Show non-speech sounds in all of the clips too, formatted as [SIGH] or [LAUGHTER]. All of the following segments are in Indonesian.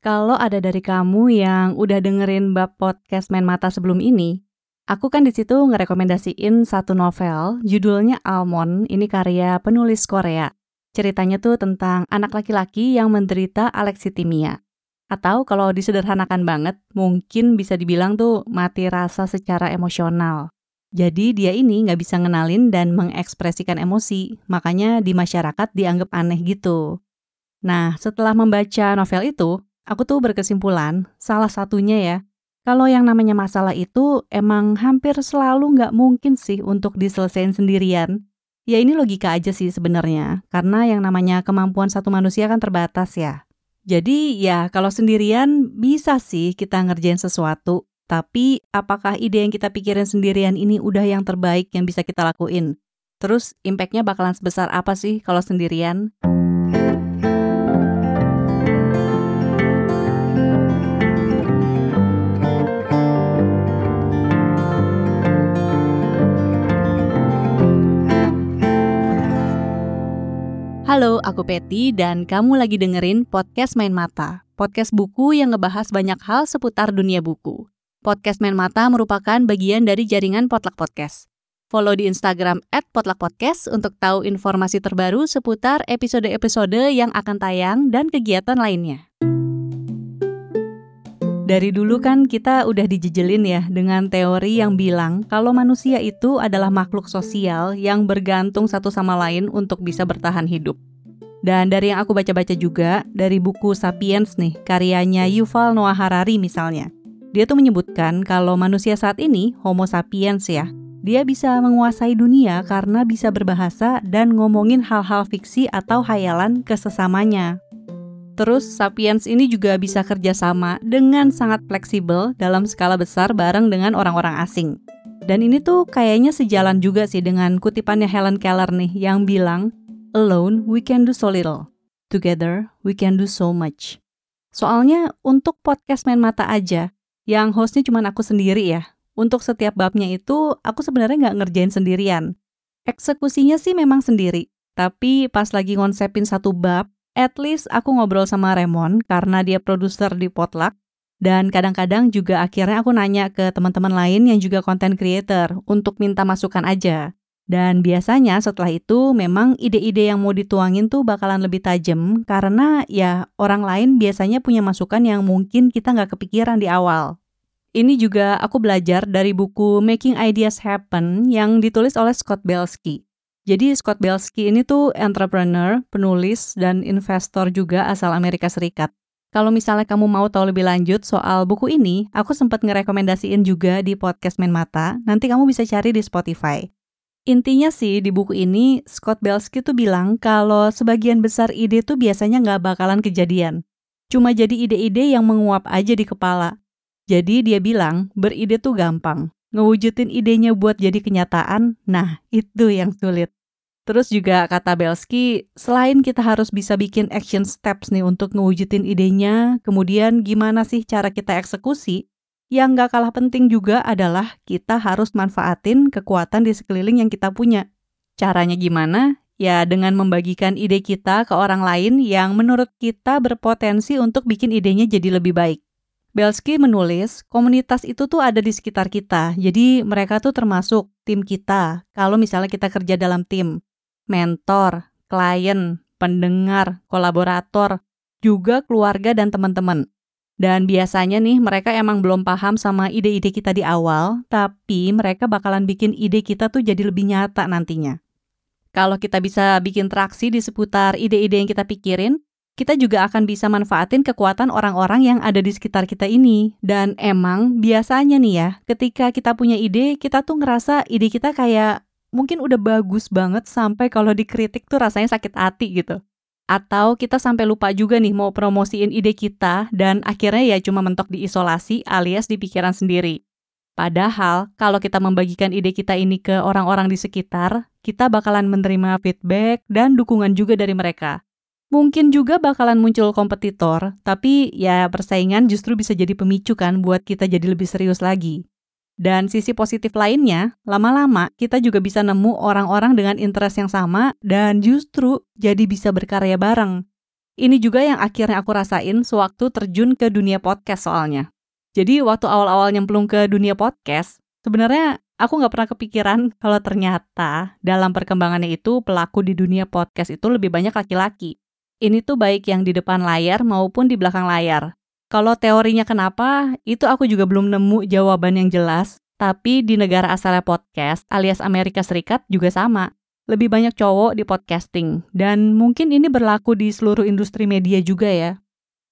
Kalau ada dari kamu yang udah dengerin bab podcast Main Mata sebelum ini, aku kan di situ ngerekomendasiin satu novel, judulnya Almond, ini karya penulis Korea. Ceritanya tuh tentang anak laki-laki yang menderita alexitimia. Atau kalau disederhanakan banget, mungkin bisa dibilang tuh mati rasa secara emosional. Jadi dia ini nggak bisa ngenalin dan mengekspresikan emosi, makanya di masyarakat dianggap aneh gitu. Nah, setelah membaca novel itu, aku tuh berkesimpulan, salah satunya ya, kalau yang namanya masalah itu emang hampir selalu nggak mungkin sih untuk diselesaikan sendirian. Ya ini logika aja sih sebenarnya, karena yang namanya kemampuan satu manusia kan terbatas ya. Jadi ya kalau sendirian bisa sih kita ngerjain sesuatu, tapi apakah ide yang kita pikirin sendirian ini udah yang terbaik yang bisa kita lakuin? Terus impactnya bakalan sebesar apa sih kalau sendirian? Halo, aku Peti dan kamu lagi dengerin podcast Main Mata, podcast buku yang ngebahas banyak hal seputar dunia buku. Podcast Main Mata merupakan bagian dari jaringan Potluck Podcast. Follow di Instagram at Potluck Podcast untuk tahu informasi terbaru seputar episode-episode yang akan tayang dan kegiatan lainnya. Dari dulu kan kita udah dijejelin ya dengan teori yang bilang kalau manusia itu adalah makhluk sosial yang bergantung satu sama lain untuk bisa bertahan hidup. Dan dari yang aku baca-baca juga, dari buku Sapiens nih, karyanya Yuval Noah Harari misalnya. Dia tuh menyebutkan kalau manusia saat ini, Homo sapiens ya, dia bisa menguasai dunia karena bisa berbahasa dan ngomongin hal-hal fiksi atau hayalan ke sesamanya. Terus Sapiens ini juga bisa kerjasama dengan sangat fleksibel dalam skala besar bareng dengan orang-orang asing. Dan ini tuh kayaknya sejalan juga sih dengan kutipannya Helen Keller nih yang bilang Alone, we can do so little. Together, we can do so much. Soalnya untuk podcast main mata aja, yang hostnya cuma aku sendiri ya. Untuk setiap babnya itu, aku sebenarnya nggak ngerjain sendirian. Eksekusinya sih memang sendiri, tapi pas lagi ngonsepin satu bab, at least aku ngobrol sama Remon karena dia produser di Potluck, dan kadang-kadang juga akhirnya aku nanya ke teman-teman lain yang juga content creator untuk minta masukan aja. Dan biasanya setelah itu memang ide-ide yang mau dituangin tuh bakalan lebih tajam karena ya orang lain biasanya punya masukan yang mungkin kita nggak kepikiran di awal. Ini juga aku belajar dari buku Making Ideas Happen yang ditulis oleh Scott Belsky. Jadi Scott Belsky ini tuh entrepreneur, penulis, dan investor juga asal Amerika Serikat. Kalau misalnya kamu mau tahu lebih lanjut soal buku ini, aku sempat ngerekomendasiin juga di podcast Main Mata, nanti kamu bisa cari di Spotify. Intinya sih di buku ini Scott Belsky tuh bilang kalau sebagian besar ide tuh biasanya nggak bakalan kejadian. Cuma jadi ide-ide yang menguap aja di kepala. Jadi dia bilang beride tuh gampang. Ngewujudin idenya buat jadi kenyataan, nah itu yang sulit. Terus juga kata Belsky, selain kita harus bisa bikin action steps nih untuk ngewujudin idenya, kemudian gimana sih cara kita eksekusi, yang gak kalah penting juga adalah kita harus manfaatin kekuatan di sekeliling yang kita punya. Caranya gimana? Ya dengan membagikan ide kita ke orang lain yang menurut kita berpotensi untuk bikin idenya jadi lebih baik. Belsky menulis, komunitas itu tuh ada di sekitar kita, jadi mereka tuh termasuk tim kita. Kalau misalnya kita kerja dalam tim, mentor, klien, pendengar, kolaborator, juga keluarga dan teman-teman. Dan biasanya nih mereka emang belum paham sama ide-ide kita di awal, tapi mereka bakalan bikin ide kita tuh jadi lebih nyata nantinya. Kalau kita bisa bikin traksi di seputar ide-ide yang kita pikirin, kita juga akan bisa manfaatin kekuatan orang-orang yang ada di sekitar kita ini. Dan emang biasanya nih ya, ketika kita punya ide, kita tuh ngerasa ide kita kayak mungkin udah bagus banget sampai kalau dikritik tuh rasanya sakit hati gitu. Atau kita sampai lupa juga nih mau promosiin ide kita dan akhirnya ya cuma mentok di isolasi alias di pikiran sendiri. Padahal kalau kita membagikan ide kita ini ke orang-orang di sekitar, kita bakalan menerima feedback dan dukungan juga dari mereka. Mungkin juga bakalan muncul kompetitor, tapi ya persaingan justru bisa jadi pemicu kan buat kita jadi lebih serius lagi. Dan sisi positif lainnya, lama-lama kita juga bisa nemu orang-orang dengan interest yang sama dan justru jadi bisa berkarya bareng. ini juga yang akhirnya aku rasain sewaktu terjun ke dunia podcast soalnya. Jadi waktu awal-awal nyemplung ke dunia podcast, sebenarnya aku nggak pernah kepikiran kalau ternyata dalam perkembangannya itu pelaku di dunia podcast itu lebih banyak laki-laki. Ini tuh baik yang di depan layar maupun di belakang layar. Kalau teorinya kenapa, itu aku juga belum nemu jawaban yang jelas. Tapi di negara asalnya podcast alias Amerika Serikat juga sama lebih banyak cowok di podcasting, dan mungkin ini berlaku di seluruh industri media juga ya.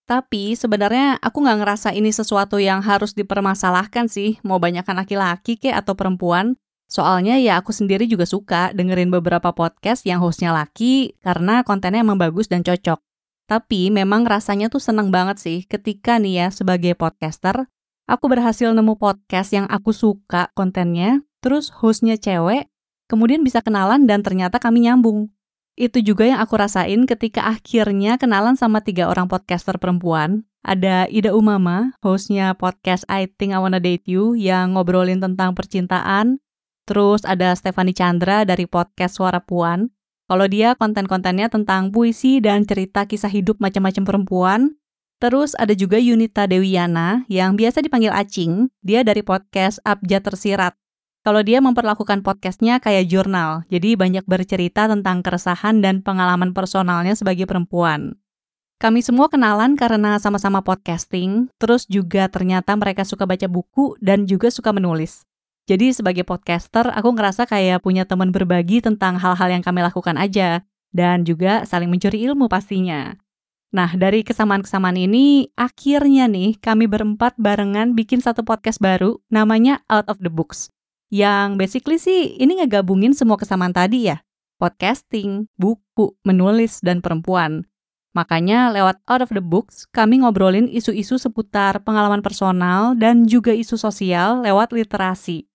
Tapi sebenarnya aku nggak ngerasa ini sesuatu yang harus dipermasalahkan sih, mau banyakkan laki-laki kek atau perempuan. Soalnya ya aku sendiri juga suka dengerin beberapa podcast yang hostnya laki karena kontennya emang bagus dan cocok. Tapi memang rasanya tuh seneng banget sih ketika nih ya sebagai podcaster, aku berhasil nemu podcast yang aku suka kontennya, terus hostnya cewek, kemudian bisa kenalan dan ternyata kami nyambung. Itu juga yang aku rasain ketika akhirnya kenalan sama tiga orang podcaster perempuan. Ada Ida Umama, hostnya podcast I Think I Wanna Date You yang ngobrolin tentang percintaan. Terus ada Stefani Chandra dari podcast Suara Puan. Kalau dia konten-kontennya tentang puisi dan cerita kisah hidup macam-macam perempuan. Terus ada juga Yunita Dewiana yang biasa dipanggil Acing. Dia dari podcast Abjad Tersirat kalau dia memperlakukan podcastnya kayak jurnal, jadi banyak bercerita tentang keresahan dan pengalaman personalnya sebagai perempuan. Kami semua kenalan karena sama-sama podcasting, terus juga ternyata mereka suka baca buku dan juga suka menulis. Jadi sebagai podcaster, aku ngerasa kayak punya teman berbagi tentang hal-hal yang kami lakukan aja, dan juga saling mencuri ilmu pastinya. Nah, dari kesamaan-kesamaan ini, akhirnya nih kami berempat barengan bikin satu podcast baru, namanya Out of the Books yang basically sih ini ngegabungin semua kesamaan tadi ya. Podcasting, buku, menulis, dan perempuan. Makanya lewat Out of the Books, kami ngobrolin isu-isu seputar pengalaman personal dan juga isu sosial lewat literasi.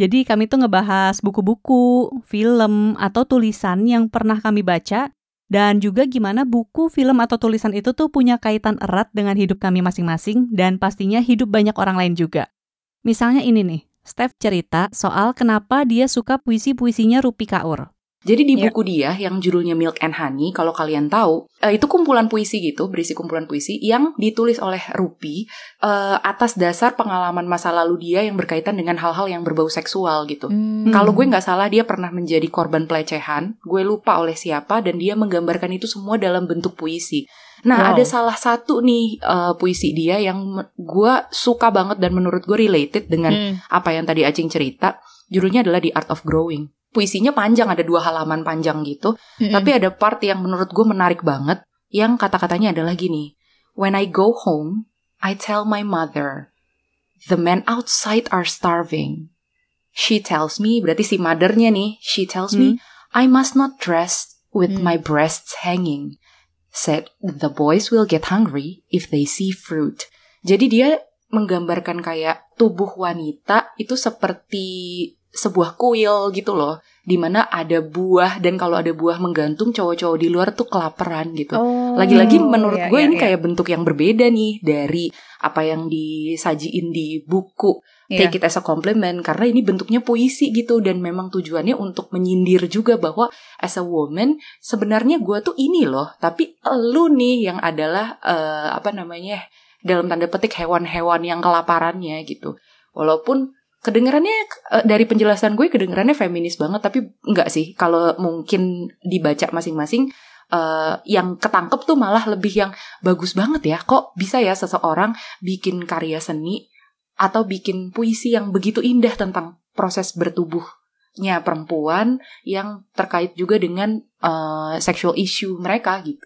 Jadi kami tuh ngebahas buku-buku, film, atau tulisan yang pernah kami baca, dan juga gimana buku, film, atau tulisan itu tuh punya kaitan erat dengan hidup kami masing-masing, dan pastinya hidup banyak orang lain juga. Misalnya ini nih, Steph cerita soal kenapa dia suka puisi-puisinya Rupi Kaur. Jadi di iya. buku dia yang judulnya Milk and Honey, kalau kalian tahu, uh, itu kumpulan puisi gitu, berisi kumpulan puisi yang ditulis oleh Rupi uh, atas dasar pengalaman masa lalu dia yang berkaitan dengan hal-hal yang berbau seksual gitu. Hmm. Kalau gue nggak salah dia pernah menjadi korban pelecehan, gue lupa oleh siapa dan dia menggambarkan itu semua dalam bentuk puisi. Nah, wow. ada salah satu nih uh, puisi dia yang gue suka banget dan menurut gue related dengan hmm. apa yang tadi Acing cerita. Judulnya adalah The Art of Growing. Puisinya panjang, ada dua halaman panjang gitu. Hmm. Tapi ada part yang menurut gue menarik banget. Yang kata-katanya adalah gini. When I go home, I tell my mother, the men outside are starving. She tells me, berarti si mothernya nih, she tells hmm. me, I must not dress with hmm. my breasts hanging said the boys will get hungry if they see fruit. Jadi dia menggambarkan kayak tubuh wanita itu seperti sebuah kuil gitu loh di mana ada buah dan kalau ada buah menggantung cowok-cowok di luar tuh kelaparan gitu. Oh, Lagi-lagi menurut iya, gue iya, ini iya. kayak bentuk yang berbeda nih dari apa yang disajiin di buku yeah. take it as a compliment karena ini bentuknya puisi gitu dan memang tujuannya untuk menyindir juga bahwa as a woman sebenarnya gue tuh ini loh tapi lu nih yang adalah uh, apa namanya dalam tanda petik hewan-hewan yang kelaparannya gitu walaupun kedengarannya uh, dari penjelasan gue kedengarannya feminis banget tapi enggak sih kalau mungkin dibaca masing-masing uh, yang ketangkep tuh malah lebih yang bagus banget ya kok bisa ya seseorang bikin karya seni atau bikin puisi yang begitu indah tentang proses bertubuhnya perempuan yang terkait juga dengan uh, sexual issue mereka gitu.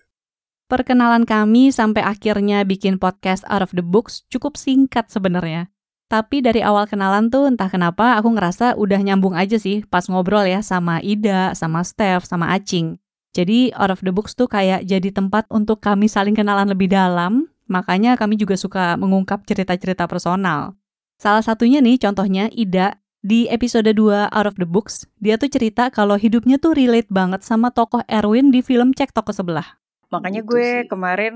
Perkenalan kami sampai akhirnya bikin podcast Out of the Books cukup singkat sebenarnya. Tapi dari awal kenalan tuh entah kenapa aku ngerasa udah nyambung aja sih pas ngobrol ya sama Ida, sama Steph, sama Acing. Jadi Out of the Books tuh kayak jadi tempat untuk kami saling kenalan lebih dalam, makanya kami juga suka mengungkap cerita-cerita personal. Salah satunya nih contohnya Ida di episode 2 Out of the Books, dia tuh cerita kalau hidupnya tuh relate banget sama tokoh Erwin di film Cek Toko Sebelah. Makanya gitu gue sih. kemarin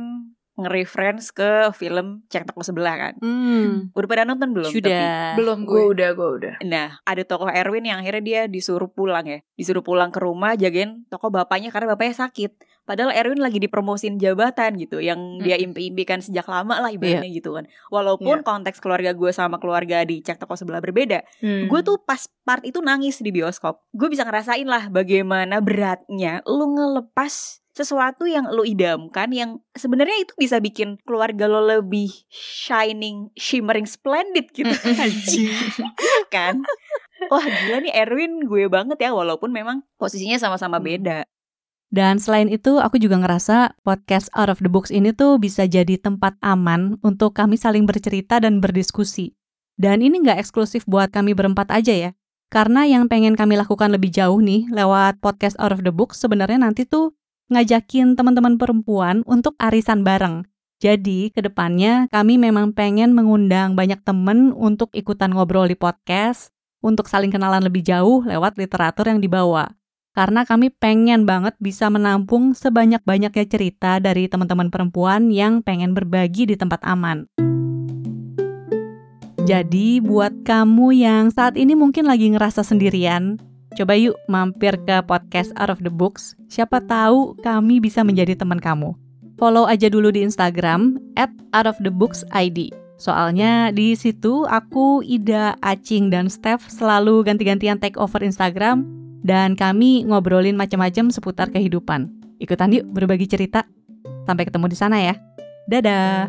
nge-reference ke film Cek Toko Sebelah kan. Hmm. Udah pada nonton belum? Tapi? Sudah. Belum Gue gue. udah, gue udah. Nah, ada tokoh Erwin yang akhirnya dia disuruh pulang ya. Disuruh pulang ke rumah jagain tokoh bapaknya karena bapaknya sakit. Padahal Erwin lagi dipromosin jabatan gitu yang dia impi-impikan sejak lama lah ibaratnya gitu kan. Walaupun konteks keluarga gue sama keluarga di Cek Toko Sebelah berbeda. Hmm. Gue tuh pas part itu nangis di bioskop. Gue bisa ngerasain lah bagaimana beratnya lu ngelepas sesuatu yang lu idamkan yang sebenarnya itu bisa bikin keluarga lo lebih shining, shimmering, splendid gitu. [LAUGHS] Iya kan? Wah gila nih Erwin gue banget ya walaupun memang posisinya sama-sama beda. Dan selain itu, aku juga ngerasa podcast Out of the Box ini tuh bisa jadi tempat aman untuk kami saling bercerita dan berdiskusi. Dan ini nggak eksklusif buat kami berempat aja ya. Karena yang pengen kami lakukan lebih jauh nih lewat podcast Out of the Box sebenarnya nanti tuh ngajakin teman-teman perempuan untuk arisan bareng. Jadi, ke depannya kami memang pengen mengundang banyak temen untuk ikutan ngobrol di podcast, untuk saling kenalan lebih jauh lewat literatur yang dibawa karena kami pengen banget bisa menampung sebanyak-banyaknya cerita dari teman-teman perempuan yang pengen berbagi di tempat aman. Jadi, buat kamu yang saat ini mungkin lagi ngerasa sendirian, coba yuk mampir ke podcast Out of the Books. Siapa tahu kami bisa menjadi teman kamu. Follow aja dulu di Instagram at outofthebooksid. Soalnya di situ aku, Ida, Acing, dan Steph selalu ganti-gantian take over Instagram dan kami ngobrolin macam-macam seputar kehidupan. Ikutan yuk berbagi cerita. Sampai ketemu di sana ya. Dadah.